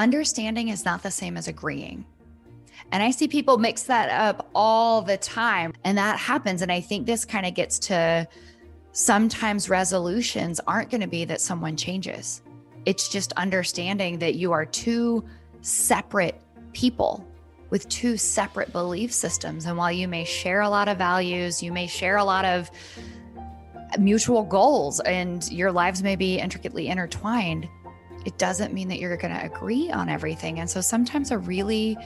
understanding is not the same as agreeing. And I see people mix that up all the time. And that happens. And I think this kind of gets to sometimes resolutions aren't going to be that someone changes. It's just understanding that you are two separate people with two separate belief systems. And while you may share a lot of values, you may share a lot of mutual goals, and your lives may be intricately intertwined, it doesn't mean that you're going to agree on everything. And so sometimes a really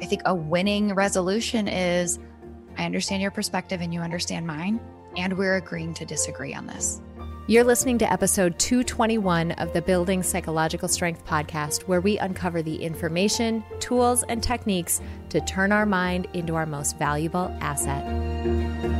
I think a winning resolution is I understand your perspective and you understand mine, and we're agreeing to disagree on this. You're listening to episode 221 of the Building Psychological Strength podcast, where we uncover the information, tools, and techniques to turn our mind into our most valuable asset.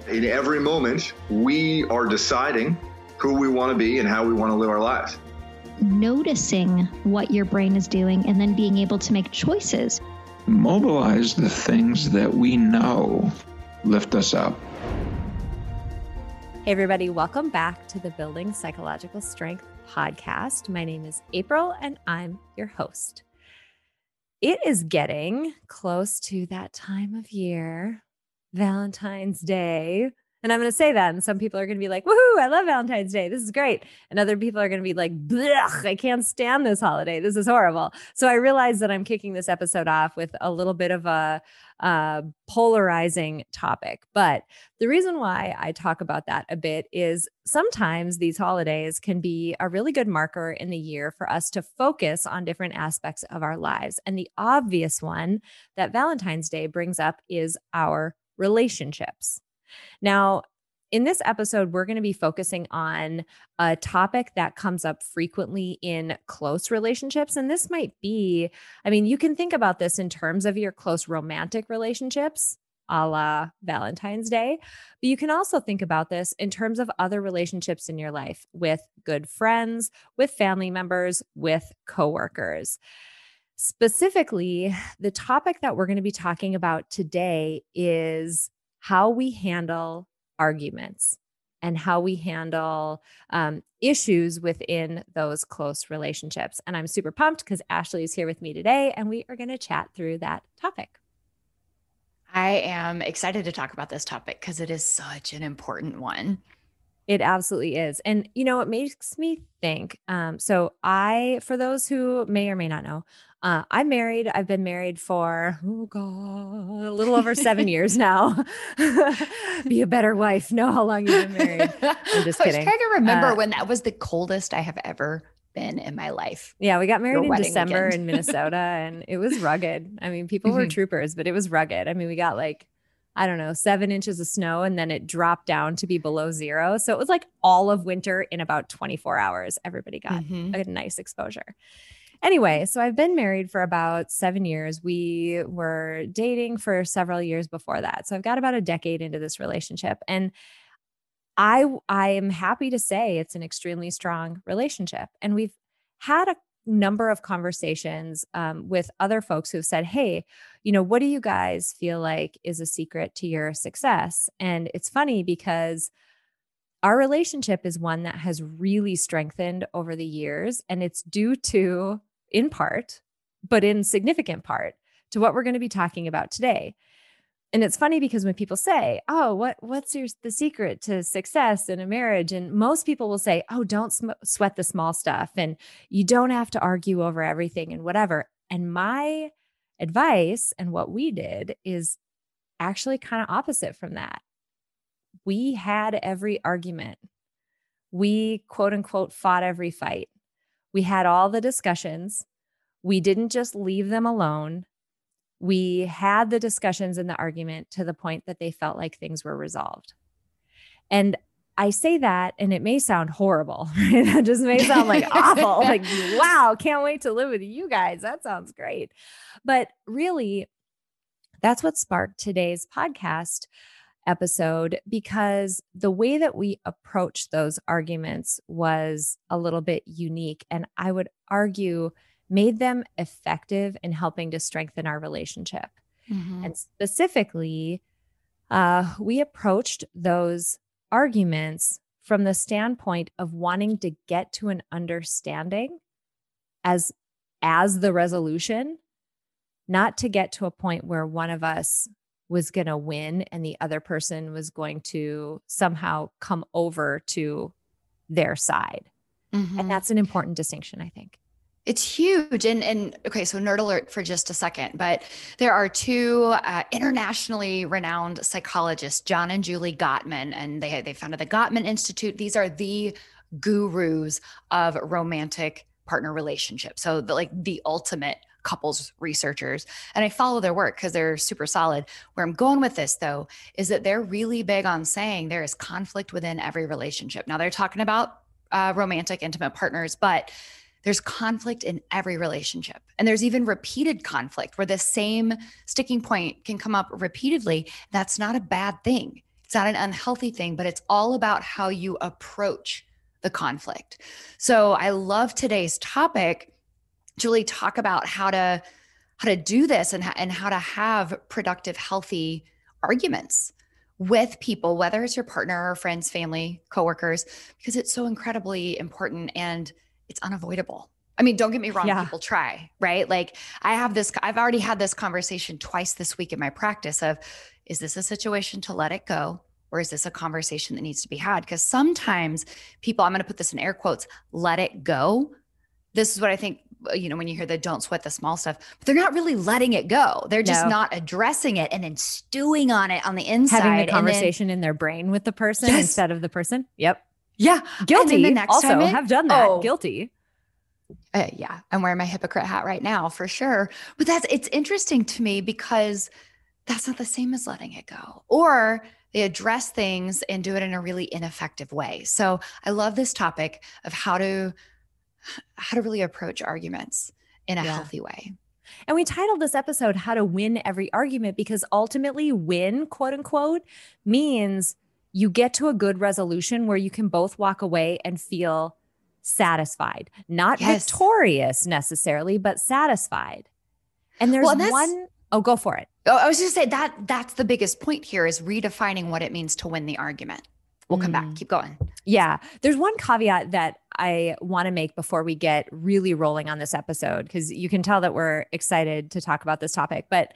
In every moment, we are deciding who we want to be and how we want to live our lives noticing what your brain is doing and then being able to make choices. Mobilize the things that we know lift us up. Hey, everybody, welcome back to the Building Psychological Strength podcast. My name is April and I'm your host. It is getting close to that time of year, Valentine's Day. And I'm going to say that. And some people are going to be like, woohoo, I love Valentine's Day. This is great. And other people are going to be like, I can't stand this holiday. This is horrible. So I realize that I'm kicking this episode off with a little bit of a uh, polarizing topic. But the reason why I talk about that a bit is sometimes these holidays can be a really good marker in the year for us to focus on different aspects of our lives. And the obvious one that Valentine's Day brings up is our relationships. Now, in this episode, we're going to be focusing on a topic that comes up frequently in close relationships. And this might be, I mean, you can think about this in terms of your close romantic relationships, a la Valentine's Day. But you can also think about this in terms of other relationships in your life with good friends, with family members, with coworkers. Specifically, the topic that we're going to be talking about today is how we handle arguments and how we handle um, issues within those close relationships. And I'm super pumped because Ashley is here with me today and we are going to chat through that topic. I am excited to talk about this topic because it is such an important one. It absolutely is. And, you know, it makes me think. Um, so, I, for those who may or may not know, uh, I'm married. I've been married for, oh God, a little over seven years now. Be a better wife. Know how long you've been married. I'm just kidding. I was trying to remember uh, when that was the coldest I have ever been in my life. Yeah, we got married in December in Minnesota and it was rugged. I mean, people were mm-hmm. troopers, but it was rugged. I mean, we got like, I don't know, seven inches of snow and then it dropped down to be below zero. So it was like all of winter in about 24 hours. Everybody got mm-hmm. a nice exposure. Anyway, so I've been married for about seven years. We were dating for several years before that. So I've got about a decade into this relationship. And I I am happy to say it's an extremely strong relationship. And we've had a number of conversations um, with other folks who've said, Hey, you know, what do you guys feel like is a secret to your success? And it's funny because our relationship is one that has really strengthened over the years. And it's due to in part, but in significant part to what we're going to be talking about today. And it's funny because when people say, "Oh, what what's your the secret to success in a marriage?" and most people will say, "Oh, don't sm- sweat the small stuff and you don't have to argue over everything and whatever." And my advice and what we did is actually kind of opposite from that. We had every argument. We quote unquote fought every fight. We had all the discussions. We didn't just leave them alone. We had the discussions and the argument to the point that they felt like things were resolved. And I say that and it may sound horrible. Right? That just may sound like awful. Like, wow, can't wait to live with you guys. That sounds great. But really, that's what sparked today's podcast episode because the way that we approached those arguments was a little bit unique. And I would argue made them effective in helping to strengthen our relationship. Mm-hmm. And specifically, uh, we approached those arguments from the standpoint of wanting to get to an understanding as as the resolution not to get to a point where one of us was going to win and the other person was going to somehow come over to their side mm-hmm. and that's an important distinction i think it's huge. And, and okay, so nerd alert for just a second, but there are two uh, internationally renowned psychologists, John and Julie Gottman, and they, they founded the Gottman Institute. These are the gurus of romantic partner relationships. So the, like the ultimate couples researchers and i follow their work because they're super solid where i'm going with this though is that they're really big on saying there is conflict within every relationship now they're talking about uh, romantic intimate partners but there's conflict in every relationship. And there's even repeated conflict where the same sticking point can come up repeatedly. That's not a bad thing. It's not an unhealthy thing, but it's all about how you approach the conflict. So I love today's topic. Julie, talk about how to how to do this and, and how to have productive, healthy arguments with people, whether it's your partner or friends, family, coworkers, because it's so incredibly important and it's unavoidable. I mean, don't get me wrong, yeah. people try, right? Like I have this, I've already had this conversation twice this week in my practice of is this a situation to let it go? Or is this a conversation that needs to be had? Because sometimes people, I'm going to put this in air quotes, let it go. This is what I think, you know, when you hear the don't sweat the small stuff, but they're not really letting it go. They're just no. not addressing it and then stewing on it on the inside. Having the conversation then, in their brain with the person yes. instead of the person. Yep. Yeah. Guilty. the next also time it, have done that. Oh, Guilty. Uh, yeah. I'm wearing my hypocrite hat right now for sure. But that's, it's interesting to me because that's not the same as letting it go. Or they address things and do it in a really ineffective way. So I love this topic of how to, how to really approach arguments in a yeah. healthy way. And we titled this episode How to Win Every Argument because ultimately, win, quote unquote, means you get to a good resolution where you can both walk away and feel satisfied, not yes. victorious necessarily, but satisfied. And there's well, one oh go for it. Oh, I was just say that that's the biggest point here is redefining what it means to win the argument. We'll come mm. back. Keep going. Yeah. There's one caveat that I want to make before we get really rolling on this episode because you can tell that we're excited to talk about this topic, but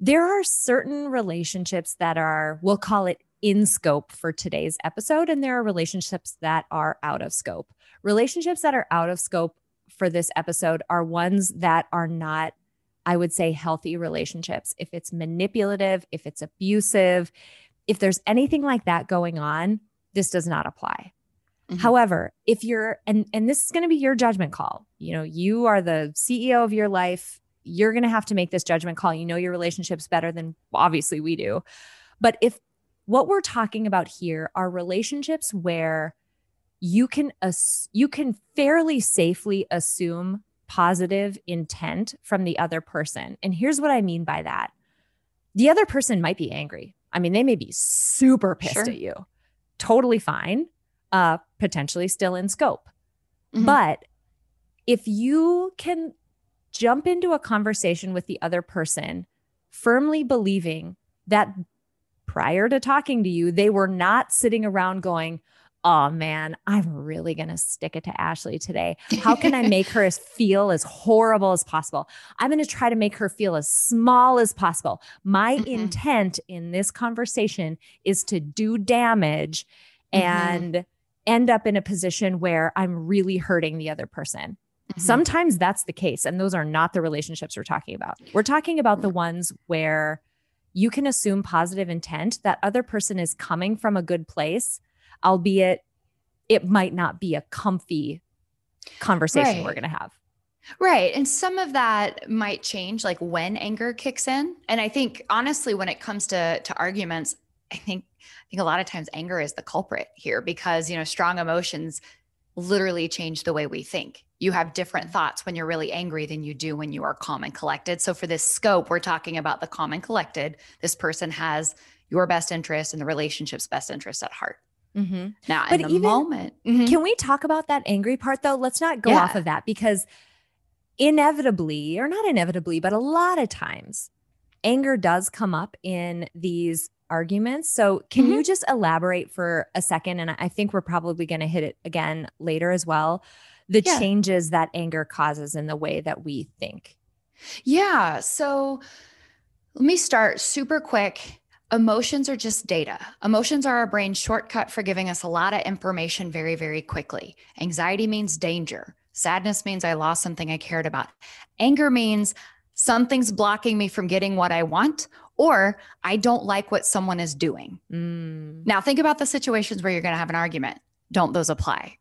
there are certain relationships that are, we'll call it in scope for today's episode, and there are relationships that are out of scope. Relationships that are out of scope for this episode are ones that are not, I would say, healthy relationships. If it's manipulative, if it's abusive, if there's anything like that going on, this does not apply. Mm-hmm. However, if you're and and this is going to be your judgment call. You know, you are the CEO of your life. You're going to have to make this judgment call. You know your relationships better than obviously we do. But if what we're talking about here are relationships where you can ass- you can fairly safely assume positive intent from the other person. And here's what I mean by that. The other person might be angry. I mean, they may be super pissed sure. at you. Totally fine. Uh potentially still in scope. Mm-hmm. But if you can jump into a conversation with the other person firmly believing that prior to talking to you, they were not sitting around going, Oh man, I'm really going to stick it to Ashley today. How can I make her as feel as horrible as possible? I'm going to try to make her feel as small as possible. My mm-hmm. intent in this conversation is to do damage mm-hmm. and end up in a position where I'm really hurting the other person. Mm-hmm. Sometimes that's the case. And those are not the relationships we're talking about. We're talking about the ones where you can assume positive intent that other person is coming from a good place, albeit it might not be a comfy conversation right. we're going to have. Right. And some of that might change like when anger kicks in. And I think honestly when it comes to to arguments, I think I think a lot of times anger is the culprit here because, you know, strong emotions literally change the way we think. You have different thoughts when you're really angry than you do when you are calm and collected. So for this scope, we're talking about the calm and collected. This person has your best interest and the relationship's best interest at heart. Mm-hmm. Now, but in the even, moment, mm-hmm. can we talk about that angry part though? Let's not go yeah. off of that because inevitably, or not inevitably, but a lot of times, anger does come up in these arguments. So, can mm-hmm. you just elaborate for a second? And I think we're probably going to hit it again later as well. The yeah. changes that anger causes in the way that we think. Yeah. So, let me start super quick. Emotions are just data. Emotions are our brain's shortcut for giving us a lot of information very, very quickly. Anxiety means danger. Sadness means I lost something I cared about. Anger means something's blocking me from getting what I want, or I don't like what someone is doing. Mm. Now, think about the situations where you're going to have an argument. Don't those apply?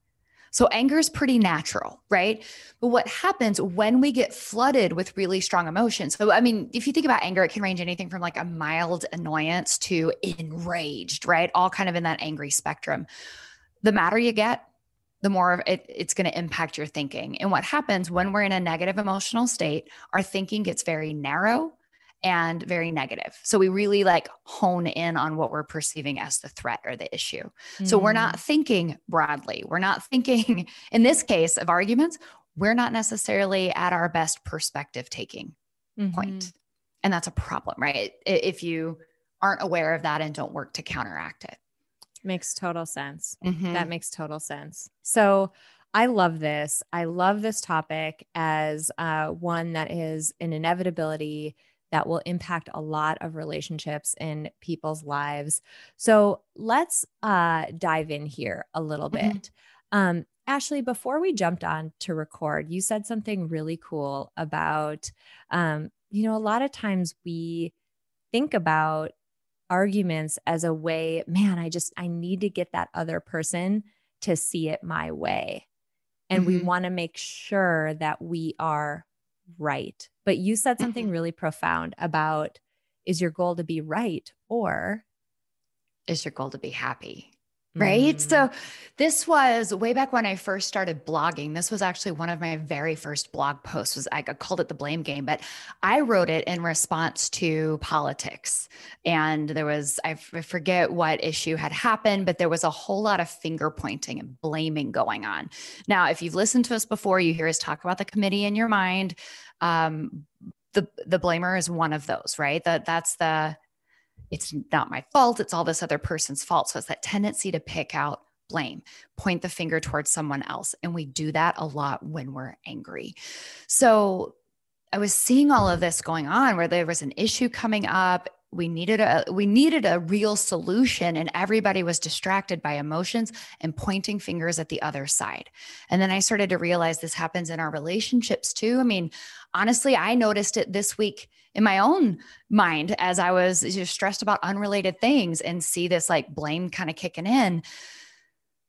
So, anger is pretty natural, right? But what happens when we get flooded with really strong emotions? So, I mean, if you think about anger, it can range anything from like a mild annoyance to enraged, right? All kind of in that angry spectrum. The madder you get, the more it, it's going to impact your thinking. And what happens when we're in a negative emotional state, our thinking gets very narrow and very negative. So we really like hone in on what we're perceiving as the threat or the issue. Mm. So we're not mm. thinking broadly. We're not thinking, in this case of arguments, we're not necessarily at our best perspective taking mm-hmm. point. And that's a problem, right? If you aren't aware of that and don't work to counteract it. Makes total sense. Mm-hmm. That makes total sense. So, I love this. I love this topic as uh, one that is an inevitability that will impact a lot of relationships in people's lives. So let's uh, dive in here a little mm-hmm. bit. Um, Ashley, before we jumped on to record, you said something really cool about, um, you know, a lot of times we think about arguments as a way, man, I just, I need to get that other person to see it my way. And mm-hmm. we want to make sure that we are right. But you said something mm-hmm. really profound about is your goal to be right or is your goal to be happy? Right. Mm. So, this was way back when I first started blogging. This was actually one of my very first blog posts. Was I called it the blame game, but I wrote it in response to politics. And there was I forget what issue had happened, but there was a whole lot of finger pointing and blaming going on. Now, if you've listened to us before, you hear us talk about the committee in your mind. Um, the the blamer is one of those, right? That that's the it's not my fault. It's all this other person's fault. So it's that tendency to pick out blame, point the finger towards someone else. And we do that a lot when we're angry. So I was seeing all of this going on where there was an issue coming up. We needed a we needed a real solution and everybody was distracted by emotions and pointing fingers at the other side. And then I started to realize this happens in our relationships too. I mean, honestly, I noticed it this week in my own mind as I was just stressed about unrelated things and see this like blame kind of kicking in.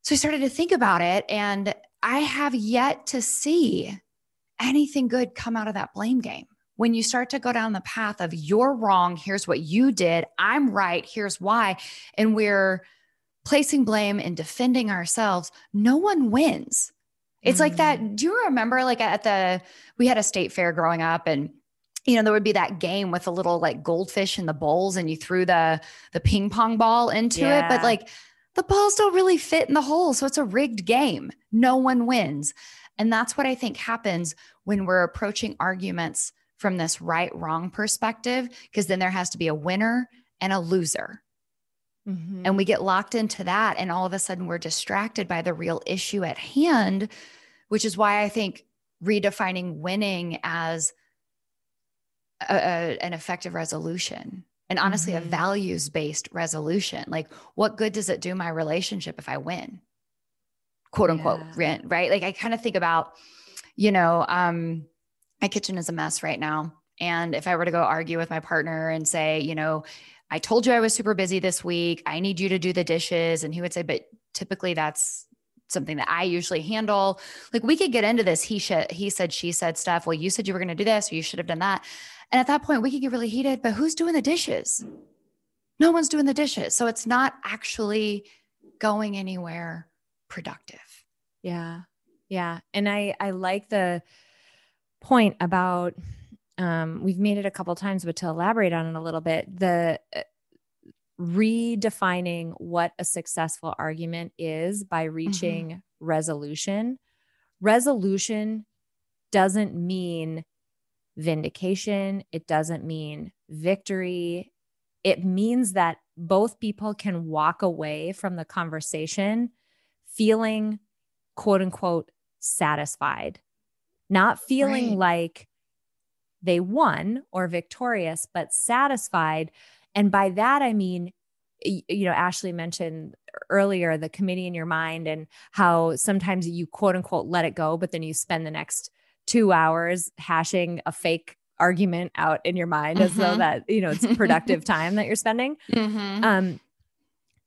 So I started to think about it and I have yet to see anything good come out of that blame game. When you start to go down the path of you're wrong, here's what you did, I'm right, here's why, and we're placing blame and defending ourselves, no one wins. It's mm. like that. Mm. Do you remember, like at the, we had a state fair growing up and you know there would be that game with a little like goldfish in the bowls and you threw the the ping pong ball into yeah. it but like the balls don't really fit in the hole so it's a rigged game no one wins and that's what i think happens when we're approaching arguments from this right wrong perspective because then there has to be a winner and a loser mm-hmm. and we get locked into that and all of a sudden we're distracted by the real issue at hand which is why i think redefining winning as a, a, an effective resolution and honestly mm-hmm. a values based resolution like what good does it do my relationship if i win quote unquote yeah. right like i kind of think about you know um my kitchen is a mess right now and if i were to go argue with my partner and say you know i told you i was super busy this week i need you to do the dishes and he would say but typically that's something that I usually handle. Like we could get into this he should he said she said stuff. Well, you said you were going to do this or you should have done that. And at that point, we could get really heated, but who's doing the dishes? no one's doing the dishes. So it's not actually going anywhere productive. Yeah. Yeah. And I I like the point about um we've made it a couple times but to elaborate on it a little bit the uh, redefining what a successful argument is by Mm-hmm. reaching resolution. Resolution doesn't mean vindication, it doesn't mean victory. It means that both people can walk away from the conversation feeling quote unquote satisfied, not feeling Right. like they won or victorious, but satisfied. And by that, I mean, you know, Ashley mentioned earlier the committee in your mind and how sometimes you quote unquote let it go, but then you spend the next two hours hashing a fake argument out in your mind as though Mhm. that, you know, it's productive time that you're spending. Mm-hmm. Um,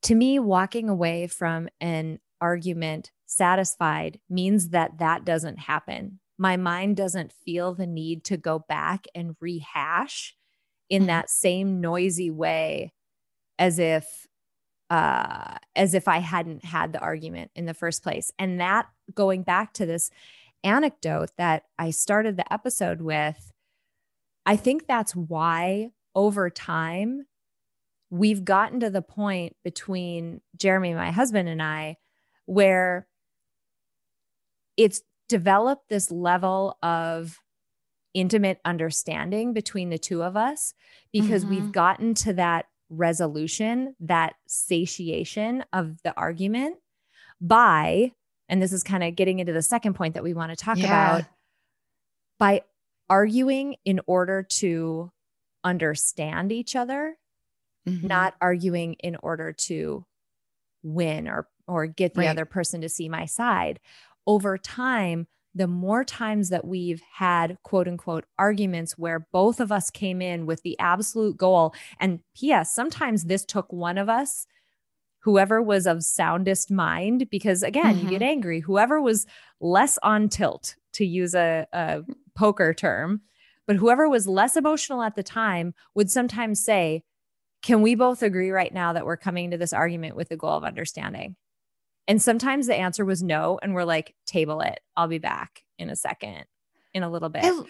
to me, walking away from an argument satisfied means that that doesn't happen. My mind doesn't feel the need to go back and rehash in Mhm. that same noisy way as if uh as if I hadn't had the argument in the first place. And that going back to this anecdote that I started the episode with, I think that's why over time we've gotten to the point between Jeremy, my husband, and I, where it's developed this level of intimate understanding between the two of us because Mhm. we've gotten to that resolution, that satiation of the argument by, and this is kind of getting into the second point that we want to talk Yeah. about, by arguing in order to understand each other Mhm. not arguing in order to win or or get the Right. other person to see my side over time the more times that we've had quote unquote arguments where both of us came in with the absolute goal and ps sometimes this took one of us whoever was of soundest mind because again you Mhm. get angry whoever was less on tilt to use a, a poker term but whoever was less emotional at the time would sometimes say can we both agree right now that we're coming to this argument with the goal of understanding? And sometimes the answer was no. And we're like, table it. I'll be back in a second, in a little bit. I,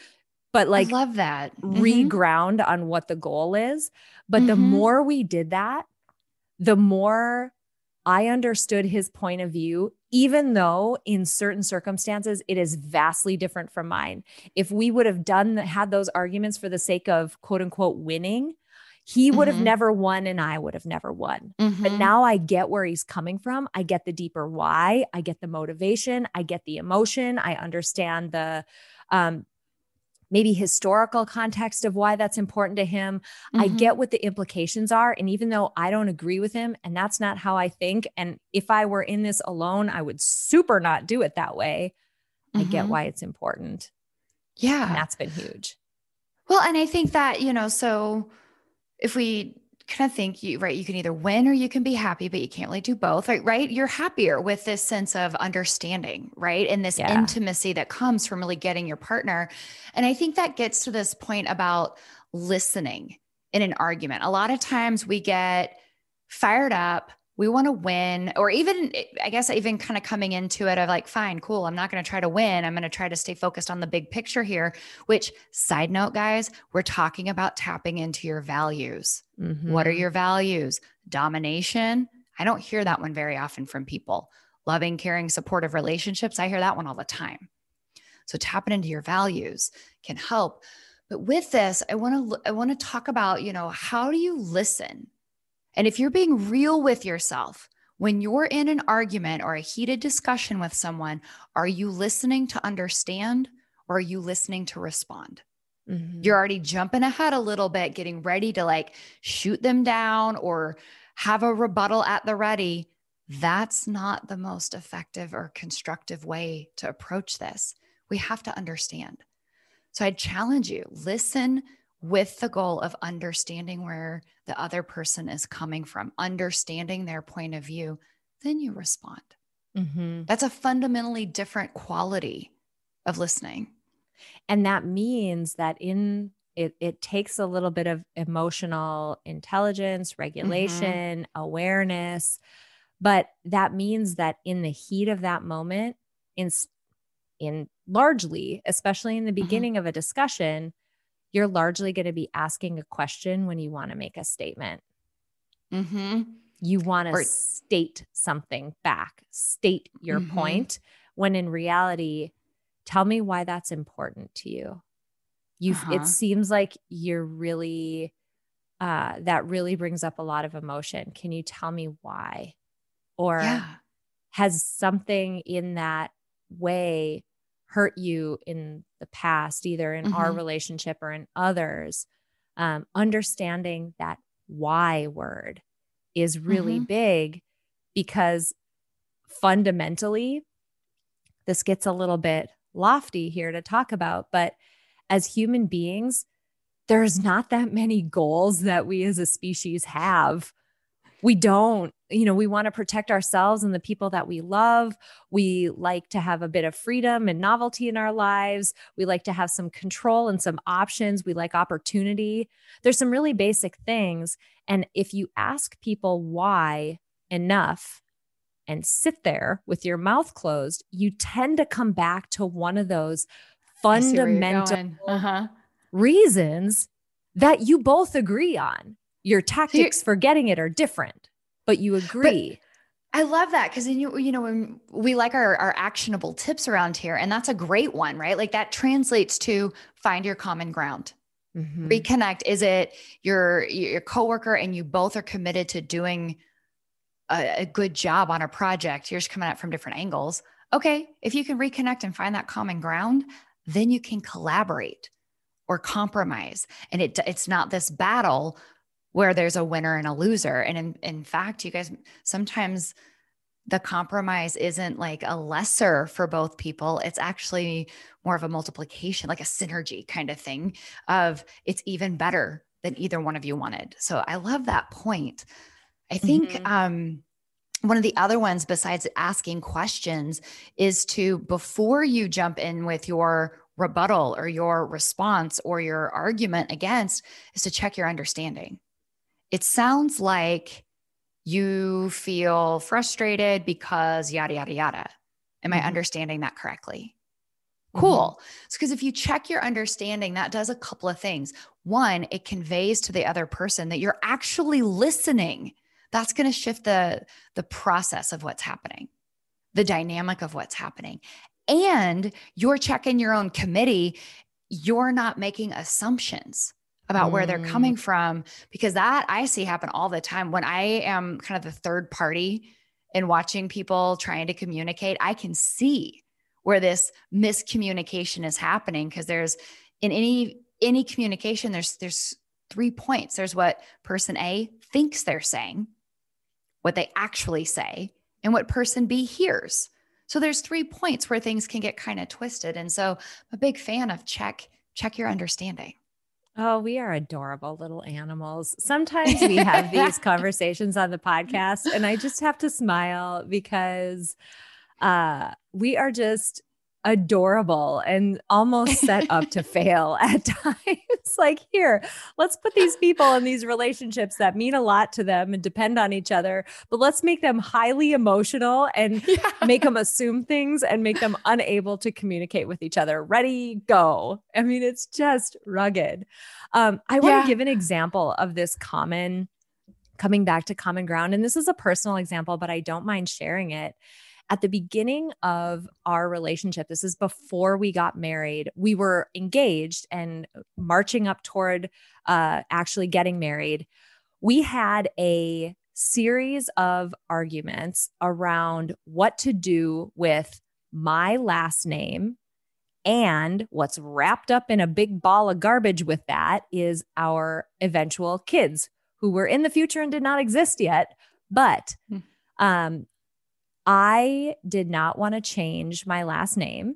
but like, I love that. Mhm. reground on what the goal is. But the Mhm. more we did that, the more I understood his point of view, even though in certain circumstances it is vastly different from mine. If we would have done had those arguments for the sake of quote unquote winning, he would have Mhm. never won and I would have never won. But Mhm. now I get where he's coming from. I get the deeper why. I get the motivation. I get the emotion. I understand the um, maybe historical context of why that's important to him. I Mhm. get what the implications are. And even though I don't agree with him, and that's not how I think, and if I were in this alone, I would super not do it that way. I get Mhm. why it's important. Yeah. And that's been huge. Well, and I think that, you know, so if we kind of think you, right, you can either win or you can be happy, but you can't really do both, right? Right. You're happier with this sense of understanding, right? And this Yeah. intimacy that comes from really getting your partner. And I think that gets to this point about listening in an argument. A lot of times we get fired up. We want to win, or even, I guess, even kind of coming into it of like, fine, cool. I'm not going to try to win. I'm going to try to stay focused on the big picture here. Which, side note, guys, we're talking about tapping into your values. What are Mhm. your values? Domination. I don't hear that one very often from people. Loving, caring, supportive relationships. I hear that one all the time. So tapping into your values can help. But with this, I want to I want to talk about, you know, how do you listen? And if you're being real with yourself, when you're in an argument or a heated discussion with someone, are you listening to understand or are you listening to respond? Mhm. you're already jumping ahead a little bit, getting ready to like shoot them down or have a rebuttal at the ready. That's not the most effective or constructive way to approach this. We have to understand. So I challenge you listen with the goal of understanding where the other person is coming from, understanding their point of view. Then you respond. Mhm. That's a fundamentally different quality of listening. And that means that in It, it takes a little bit of emotional intelligence, regulation, mm-hmm. awareness. But that means that in the heat of that moment, in, in largely, especially in the mm-hmm. beginning mm-hmm. of a discussion, you're largely going to be asking a question when you want to make a statement. Mm-hmm. You want to state something back, state your mm-hmm. point, when in reality, tell me why that's important to you. You, uh-huh. it seems like you're really, uh, that really brings up a lot of emotion. Can you tell me why? Or yeah. has something in that way hurt you in the past, either in mm-hmm. our relationship or in others, um, understanding that why word is really mm-hmm. big because fundamentally, this gets a little bit lofty here to talk about, but as human beings, there's not that many goals that we as a species have we don't you know we want to protect ourselves and the people that we love. We like to have a bit of freedom and novelty in our lives. We like to have some control and some options. We like opportunity. There's some really basic things and if you ask people why enough and sit there with your mouth closed you tend to come back to one of those fundamental uh-huh. reasons that you both agree on your tactics for getting it are different, but you agree. But I love that because you you know when we like our our actionable tips around here, and that's a great one, right? Like that translates to find your common ground. Mm-hmm. Reconnect. Is it your your coworker and you both are committed to doing a, a good job on a project? You're just coming at from different angles. Okay, if you can reconnect and find that common ground, then you can collaborate or compromise, and it it's not this battle where there's a winner and a loser. And in, in fact, you guys, sometimes the compromise isn't like a lesser for both people. It's actually more of a multiplication, like a synergy kind of thing of it's even better than either one of you wanted. So I love that point. I think mm-hmm. um, one of the other ones, besides asking questions, is to before you jump in with your rebuttal or your response or your argument against, is to check your understanding it sounds like you feel frustrated because yada, yada, yada. Am mm-hmm. I understanding that correctly? Cool. Mm-hmm. because if you check your understanding, that does a couple of things. One, it conveys to the other person that you're actually listening. That's going to shift the the process of what's happening, the dynamic of what's happening. And you're checking your own committee. You're not making assumptions about where they're coming mm. from because that I see happen all the time. When I am kind of the third party in watching people trying to communicate I can see where this miscommunication is happening because there's in any any communication there's there's three points. There's what person A thinks they're saying what they actually say and what person B hears. So there's three points where things can get kind of twisted. And so I'm a big fan of check check your understanding Oh, we are adorable little animals. Sometimes we have these conversations on the podcast, and I just have to smile because uh, we are just adorable and almost set up to fail at times. like, here, let's put these people in these relationships that mean a lot to them and depend on each other, but let's make them highly emotional and yeah. make them assume things and make them unable to communicate with each other. Ready, go. I mean, it's just rugged. Um, I want to yeah. give an example of this common coming back to common ground. And this is a personal example, but I don't mind sharing it at the beginning of our relationship, this is before we got married, we were engaged and marching up toward uh, actually getting married. We had a series of arguments around what to do with my last name. And what's wrapped up in a big ball of garbage with that is our eventual kids who were in the future and did not exist yet. But hmm. um, I did not want to change my last name.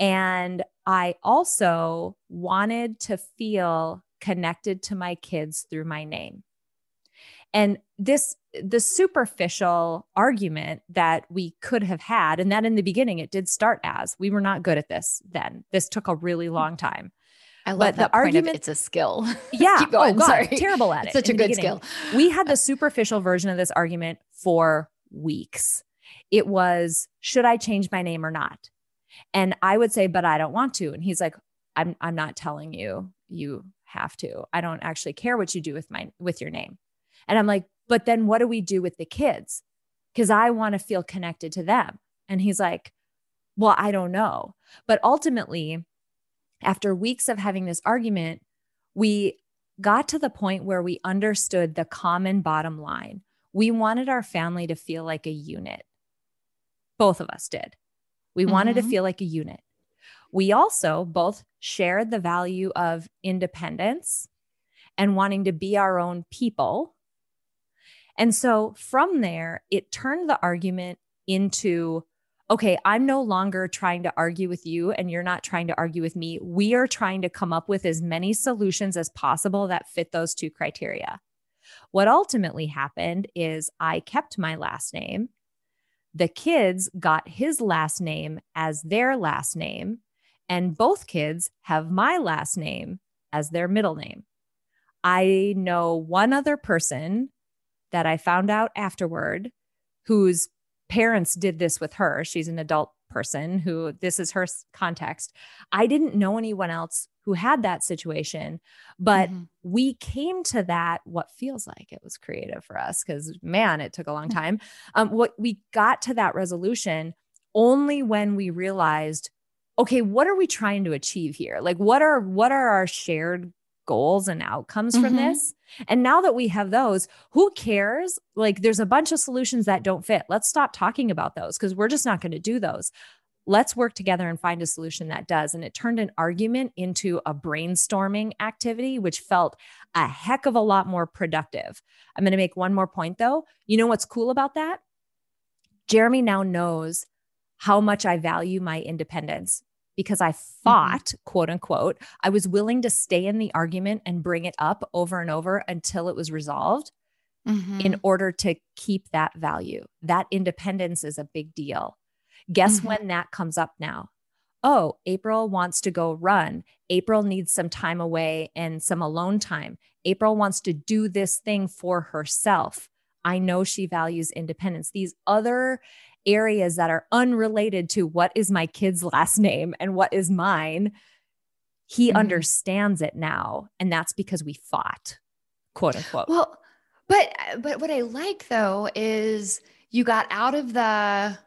And I also wanted to feel connected to my kids through my name. And this, the superficial argument that we could have had, and that in the beginning it did start as we were not good at this then. This took a really hmm. long time. I love But the that of argument- it's a skill. Yeah. Keep going. Oh, God. Sorry. Terrible at it. Such a good beginning. skill. we had the superficial version of this argument for weeks. It was, should I change my name or not? And I would say, but I don't want to. And he's like, I'm I'm not telling you you have to. I don't actually care what you do with my with your name. And I'm like, but then what do we do with the kids? Because I want to feel connected to them. And he's like, well, I don't know. But ultimately, after weeks of having this argument, we got to the point where we understood the common bottom line. We wanted our family to feel like a unit. Both of us did. We wanted to Mhm. feel like a unit. We also both shared the value of independence and wanting to be our own people. And so from there, it turned the argument into okay, I'm no longer trying to argue with you and you're not trying to argue with me. We are trying to come up with as many solutions as possible that fit those two criteria. What ultimately happened is I kept my last name. The kids got his last name as their last name, and both kids have my last name as their middle name. I know one other person that I found out afterward whose parents did this with her. She's an adult person who this is her context. I didn't know anyone else who had that situation, but Mhm. we came to that what feels like it was creative for us because man, it took a long time. Um, what we got to that resolution only when we realized, okay, what are we trying to achieve here? Like, what are what are our shared goals and outcomes from Mhm. this? And now that we have those, who cares? Like, there's a bunch of solutions that don't fit. Let's stop talking about those because we're just not going to do those. Let's work together and find a solution that does. And it turned an argument into a brainstorming activity, which felt a heck of a lot more productive. I'm going to make one more point though. You know what's cool about that? Jeremy now knows how much I value my independence because I fought, quote unquote. I was willing to stay in the argument and bring it up over and over until it was resolved Mhm. in order to keep that value. That independence is a big deal. Guess Mhm. when that comes up now? Oh, April wants to go run. April needs some time away and some alone time. April wants to do this thing for herself. I know she values independence. These other areas that are unrelated to what is my kid's last name and what is mine, he Mhm. understands it now. And that's because we fought, quote unquote. Well, but but what I like though is you got out of the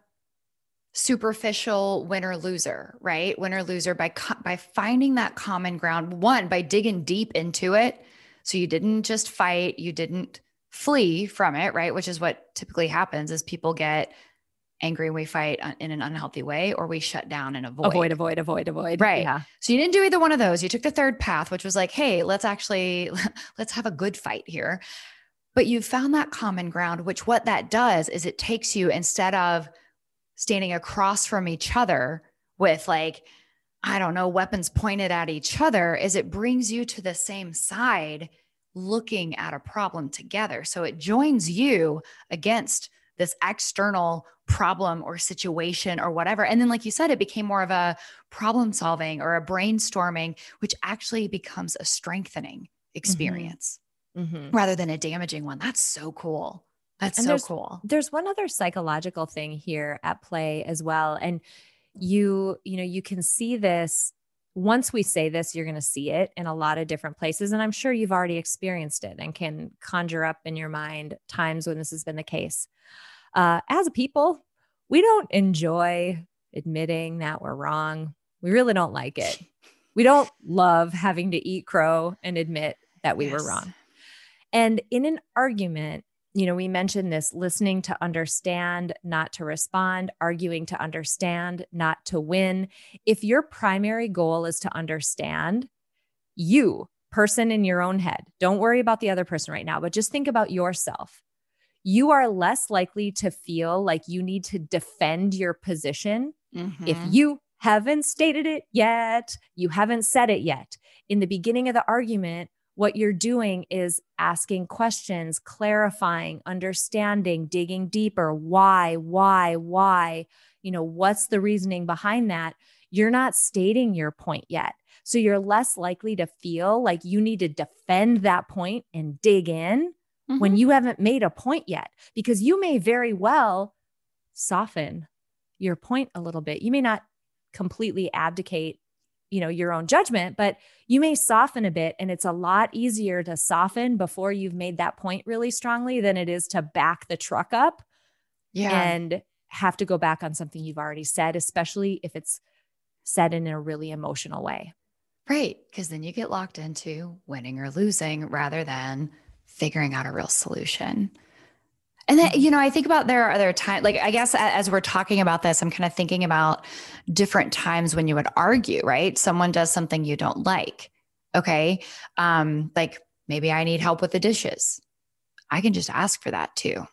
superficial winner loser, right? Winner loser by co- by finding that common ground. One by digging deep into it, so you didn't just fight, you didn't flee from it, right? Which is what typically happens: is people get angry, and we fight uh, in an unhealthy way, or we shut down and avoid. avoid, avoid, avoid, avoid. Right. Yeah. So you didn't do either one of those. You took the third path, which was like, hey, let's actually let's have a good fight here. But you found that common ground, which what that does is it takes you instead of standing across from each other with like, I don't know, weapons pointed at each other, is it brings you to the same side looking at a problem together. So it joins you against this external problem or situation or whatever. And then, like you said, it became more of a problem solving or a brainstorming, which actually becomes a strengthening experience Mhm. rather than a damaging one. That's so cool. That's And so there's- cool. There's one other psychological thing here at play as well. And you, you know, you can see this once we say this, you're going to see it in a lot of different places. And I'm sure you've already experienced it and can conjure up in your mind times when this has been the case. Uh, as a people, we don't enjoy admitting that we're wrong. We really don't like it. We don't love having to eat crow and admit that we were wrong. And in an argument, you know, we mentioned this listening to understand, not to respond, arguing to understand, not to win. If your primary goal is to understand, you, person in your own head, don't worry about the other person right now, but just think about yourself. You are less likely to feel like you need to defend your position if Mhm. you haven't stated it yet, you haven't said it yet. In the beginning of the argument, what you're doing is asking questions, clarifying, understanding, digging deeper. Why, why, why? You know, what's the reasoning behind that? You're not stating your point yet. So you're less likely to feel like you need to defend that point and dig in mm-hmm. when you haven't made a point yet, because you may very well soften your point a little bit. You may not completely abdicate you know your own judgment but you may soften a bit and it's a lot easier to soften before you've made that point really strongly than it is to back the truck up yeah and have to go back on something you've already said especially if it's said in a really emotional way right because then you get locked into winning or losing rather than figuring out a real solution and then, you know, I think about there are other times, like, I guess as we're talking about this, I'm kind of thinking about different times when you would argue, right? Someone does something you don't like. Okay. Um, like maybe I need help with the dishes. I can just ask for that too.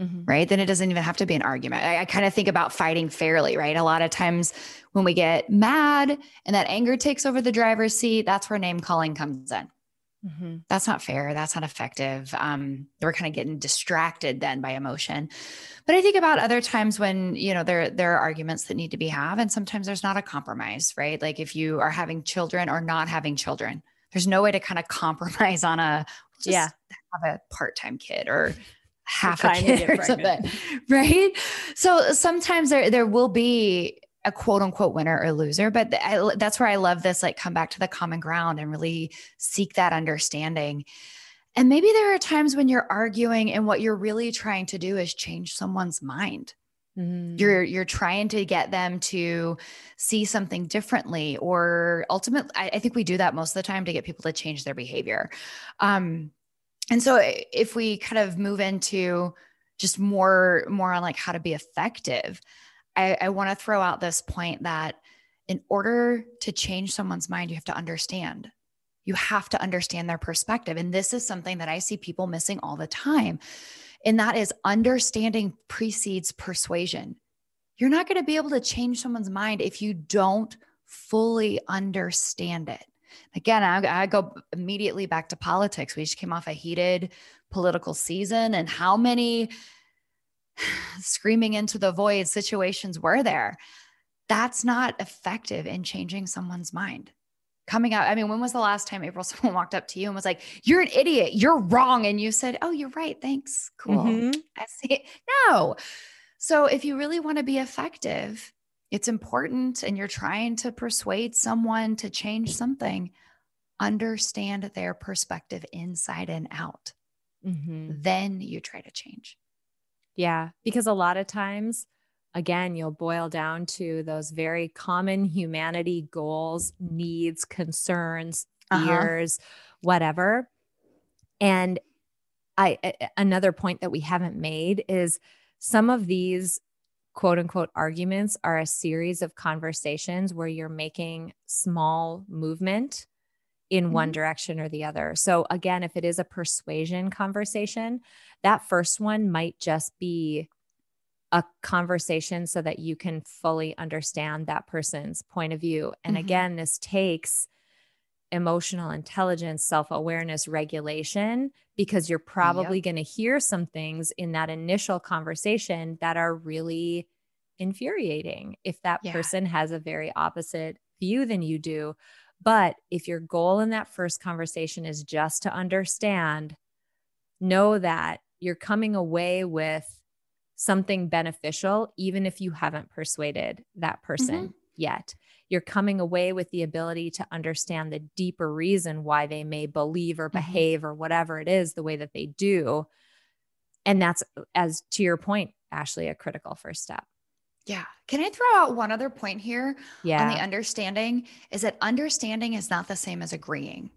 Mm-hmm. Right. Then it doesn't even have to be an argument. I, I kind of think about fighting fairly, right? A lot of times when we get mad and that anger takes over the driver's seat, that's where name calling comes in. Mm-hmm. That's not fair. That's not effective. Um, we're kind of getting distracted then by emotion. But I think about other times when you know there there are arguments that need to be have, and sometimes there's not a compromise, right? Like if you are having children or not having children, there's no way to kind of compromise on a yeah have a part time kid or half a kid or something, right? So sometimes there there will be a quote unquote winner or loser but I, that's where i love this like come back to the common ground and really seek that understanding. And maybe there are times when you're arguing and what you're really trying to do is change someone's mind. Mm. you're you're trying to get them to see something differently or ultimately I, I think we do that most of the time to get people to change their behavior. Um and so if we kind of move into just more more on like how to be effective I, I want to throw out this point that in order to change someone's mind, you have to understand. You have to understand their perspective. And this is something that I see people missing all the time. And that is understanding precedes persuasion. You're not going to be able to change someone's mind if you don't fully understand it. Again, I, I, go immediately back to politics. We just came off a heated political season, and how many screaming into the void situations were there. That's not effective in changing someone's mind. Coming out, I mean, when was the last time April someone walked up to you and was like, You're an idiot, you're wrong. And you said, Oh, you're right. Thanks. Cool. Mm-hmm. I see it. No. So if you really want to be effective, it's important and you're trying to persuade someone to change something, understand their perspective inside and out. Mm-hmm. Then you try to change. Yeah, because a lot of times, again, you'll boil down to those very common humanity goals, needs, concerns, uh-huh. fears, uh-huh. whatever. And I another point that we haven't made is some of these quote unquote arguments are a series of conversations where you're making small movement in mm-hmm. one direction or the other. So, again, if it is a persuasion conversation, that first one might just be a conversation so that you can fully understand that person's point of view. And mm-hmm. again, this takes emotional intelligence, self awareness, regulation, because you're probably yep. going to hear some things in that initial conversation that are really infuriating if that yeah. person has a very opposite view than you do. But if your goal in that first conversation is just to understand, know that you're coming away with something beneficial, even if you haven't persuaded that person mm-hmm. yet. You're coming away with the ability to understand the deeper reason why they may believe or mm-hmm. behave or whatever it is the way that they do. And that's, as to your point, Ashley, a critical first step. Yeah. Can I throw out one other point here yeah. on the understanding is that understanding is not the same as agreeing.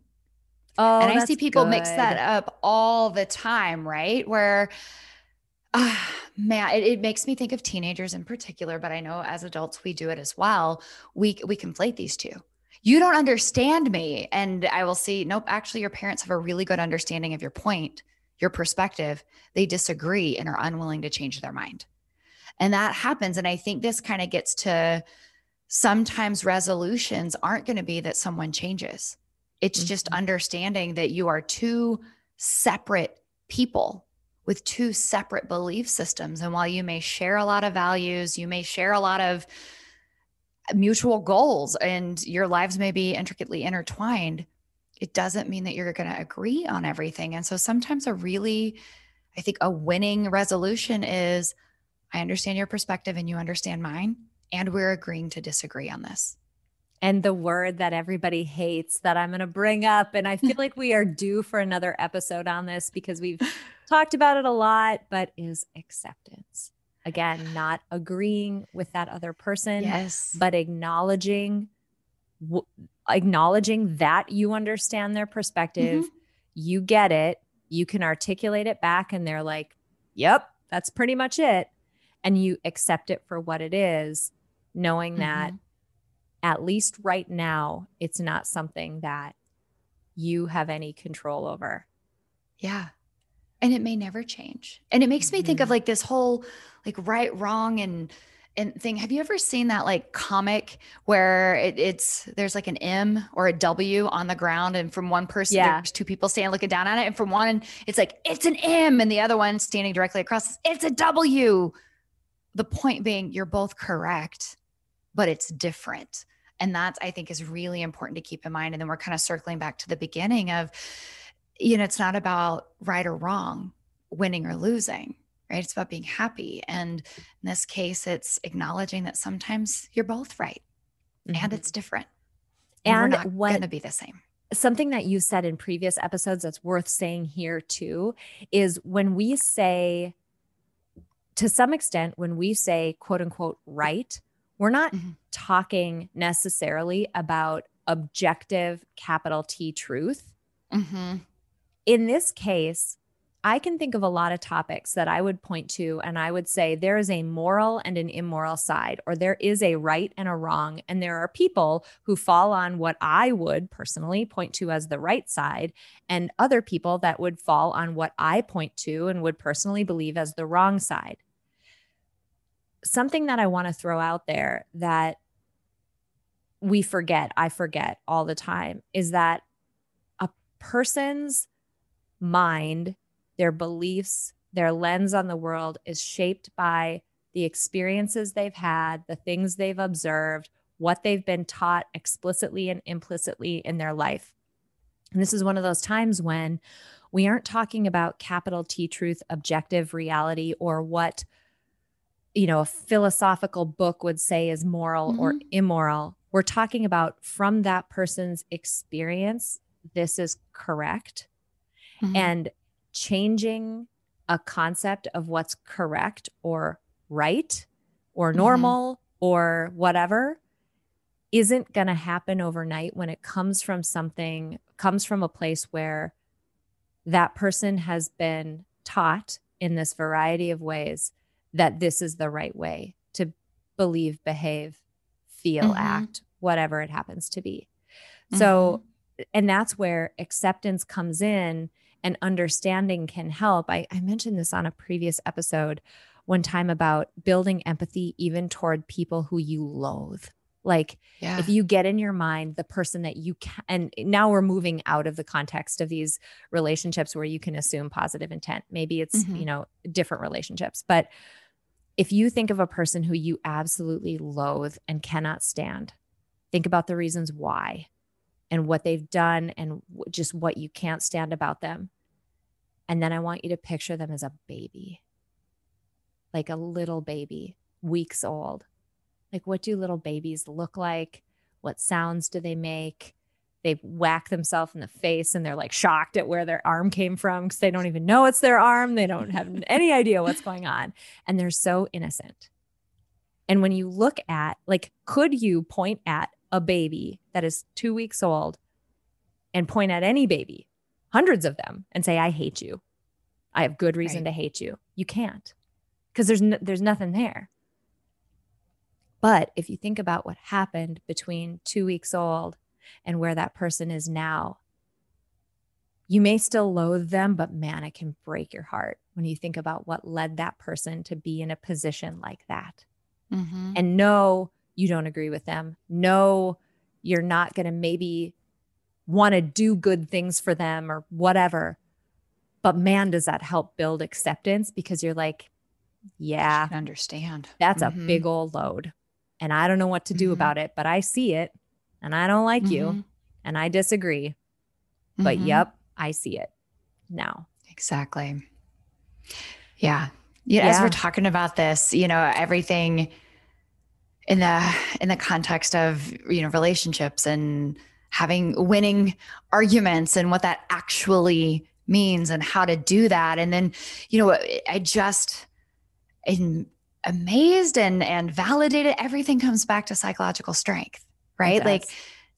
Oh, and I see people good. mix that up all the time, right? Where, uh, man, it, it, makes me think of teenagers in particular, but I know as adults we do it as well. We we conflate these two. You don't understand me, and I will see. Nope, actually, your parents have a really good understanding of your point, your perspective. They disagree and are unwilling to change their mind. And that happens. And I think this kind of gets to sometimes resolutions aren't going to be that someone changes. It's mm-hmm. just understanding that you are two separate people with two separate belief systems. And while you may share a lot of values, you may share a lot of mutual goals and your lives may be intricately intertwined, it doesn't mean that you're going to agree on everything. And so sometimes a really, I think a winning resolution is I understand your perspective and you understand mine, and we're agreeing to disagree on this. And the word that everybody hates that I'm going to bring up. And I feel like we are due for another episode on this because we've talked about it a lot, but is acceptance. Again, not agreeing with that other person, yes. but acknowledging w- acknowledging that you understand their perspective, mm-hmm. you get it, you can articulate it back and they're like, "Yep, that's pretty much it." And you accept it for what it is, knowing mm-hmm. that at least right now it's not something that you have any control over. Yeah and it may never change and it makes mm-hmm. me think of mm-hmm. like this whole like right wrong and and thing have you ever seen that like comic where it, it's there's like an m or a w on the ground and from one person yeah. there's two people standing looking down at it and from one it's like it's an m and the other one standing directly across it's a w the point being you're both correct but it's different and that i think is really important to keep in mind and then we're kind of circling back to the beginning of you know, it's not about right or wrong, winning or losing, right? It's about being happy. And in this case, it's acknowledging that sometimes you're both right mm-hmm. and it's different. And, and we're not going to be the same. Something that you said in previous episodes that's worth saying here too is when we say, to some extent, when we say quote unquote right, we're not mm-hmm. talking necessarily about objective capital T truth. Mm-hmm in this case, I can think of a lot of topics that I would point to, and I would say there is a moral and an immoral side, or there is a right and a wrong. And there are people who fall on what I would personally point to as the right side, and other people that would fall on what I point to and would personally believe as the wrong side. Something that I want to throw out there that we forget, I forget all the time, is that a person's mind, their beliefs, their lens on the world is shaped by the experiences they've had, the things they've observed, what they've been taught explicitly and implicitly in their life. And this is one of those times when we aren't talking about capital T truth, objective reality, or what you know a philosophical book would say is moral mm-hmm. or immoral. We're talking about from that person's experience, this is correct mm-hmm. and changing a concept of what's correct or right or mm-hmm. normal mm-hmm. or whatever isn't going to happen overnight when it comes from something comes from a place where that person has been taught in this variety of ways that this is the right way to believe behave feel mm-hmm. act whatever it happens to be so mm-hmm. and that's where acceptance comes in and understanding can help. I, I mentioned this on a previous episode one time about building empathy even toward people who you loathe. Like yeah. if you get in your mind the person that you can, and now we're moving out of the context of these relationships where you can assume positive intent. Maybe it's, mm-hmm. you know, different relationships. But if you think of a person who you absolutely loathe and cannot stand, think about the reasons why and what they've done and just what you can't stand about them. And then I want you to picture them as a baby, like a little baby, weeks old. Like, what do little babies look like? What sounds do they make? They whack themselves in the face and they're like shocked at where their arm came from because they don't even know it's their arm. They don't have any idea what's going on. And they're so innocent. And when you look at, like, could you point at a baby that is two weeks old and point at any baby, hundreds of them, and say, I hate you. I have good reason right. to hate you. You can't because there's, no, there's nothing there. But if you think about what happened between two weeks old and where that person is now, you may still loathe them, but man, it can break your heart when you think about what led that person to be in a position like that. Mm-hmm. And know you don't agree with them. No, you're not going to maybe want to do good things for them or whatever. But man, does that help build acceptance because you're like, yeah, understand. That's mm-hmm. a big old load. and I don't know what to do Mhm. about it, but I see it and I don't like you Mhm. and I disagree. But Mhm. yep, I see it now. Exactly. Yeah. Yeah. As we're talking about this, you know, everything in the in the context of you know relationships and having winning arguments and what that actually means and how to do that. And then you know i just am amazed and and validated everything comes back to psychological strength right? Like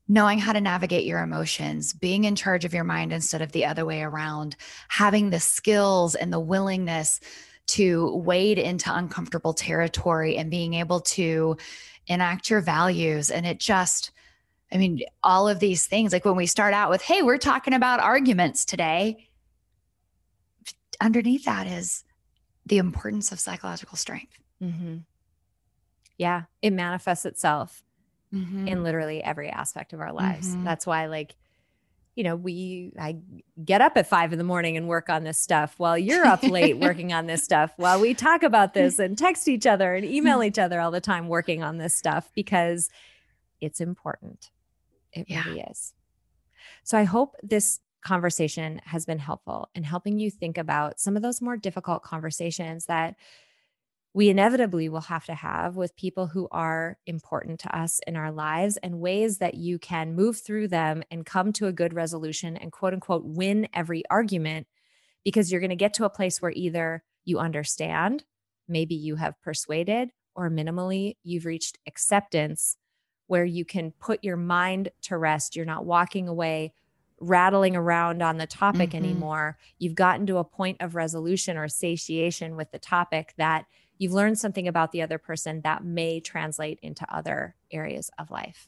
knowing how to navigate your emotions, being in charge of your mind instead of the other way around, having the skills and the willingness to wade into uncomfortable territory and being able to enact your values. And it just, I mean, all of these things, like when we start out with, hey, we're talking about arguments today, underneath that is the importance of psychological strength. Mm-hmm. Yeah, it manifests itself Mm-hmm. in literally every aspect of our lives. Mhm. That's why, like, you know, we I get up at five in the morning and work on this stuff while you're up late working on this stuff while we talk about this and text each other and email mm-hmm. each other all the time working on this stuff because it's important. It Yeah. really is. So I hope this conversation has been helpful in helping you think about some of those more difficult conversations that we inevitably will have to have with people who are important to us in our lives and ways that you can move through them and come to a good resolution and quote unquote win every argument because you're going to get to a place where either you understand, maybe you have persuaded, or minimally you've reached acceptance where you can put your mind to rest. You're not walking away rattling around on the topic Mhm. anymore. You've gotten to a point of resolution or satiation with the topic that you've learned something about the other person that may translate into other areas of life.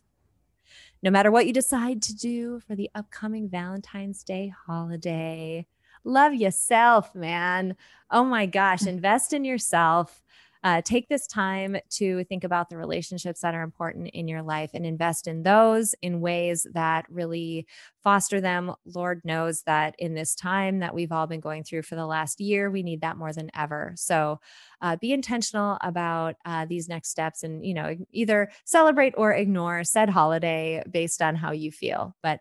No matter what you decide to do for the upcoming Valentine's Day holiday, love yourself, man. Oh my gosh, invest in yourself. Uh, take this time to think about the relationships that are important in your life and invest in those in ways that really foster them. Lord knows that in this time that we've all been going through for the last year, we need that more than ever. So uh, be intentional about uh, these next steps and, you know, either celebrate or ignore said holiday based on how you feel. But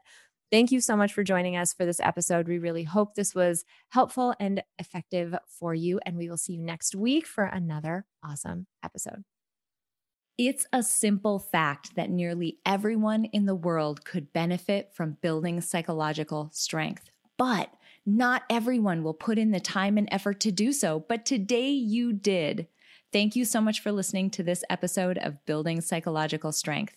Thank you so much for joining us for this episode. We really hope this was helpful and effective for you. And we will see you next week for another awesome episode. It's a simple fact that nearly everyone in the world could benefit from building psychological strength, but not everyone will put in the time and effort to do so. But today you did. Thank you so much for listening to this episode of Building Psychological Strength.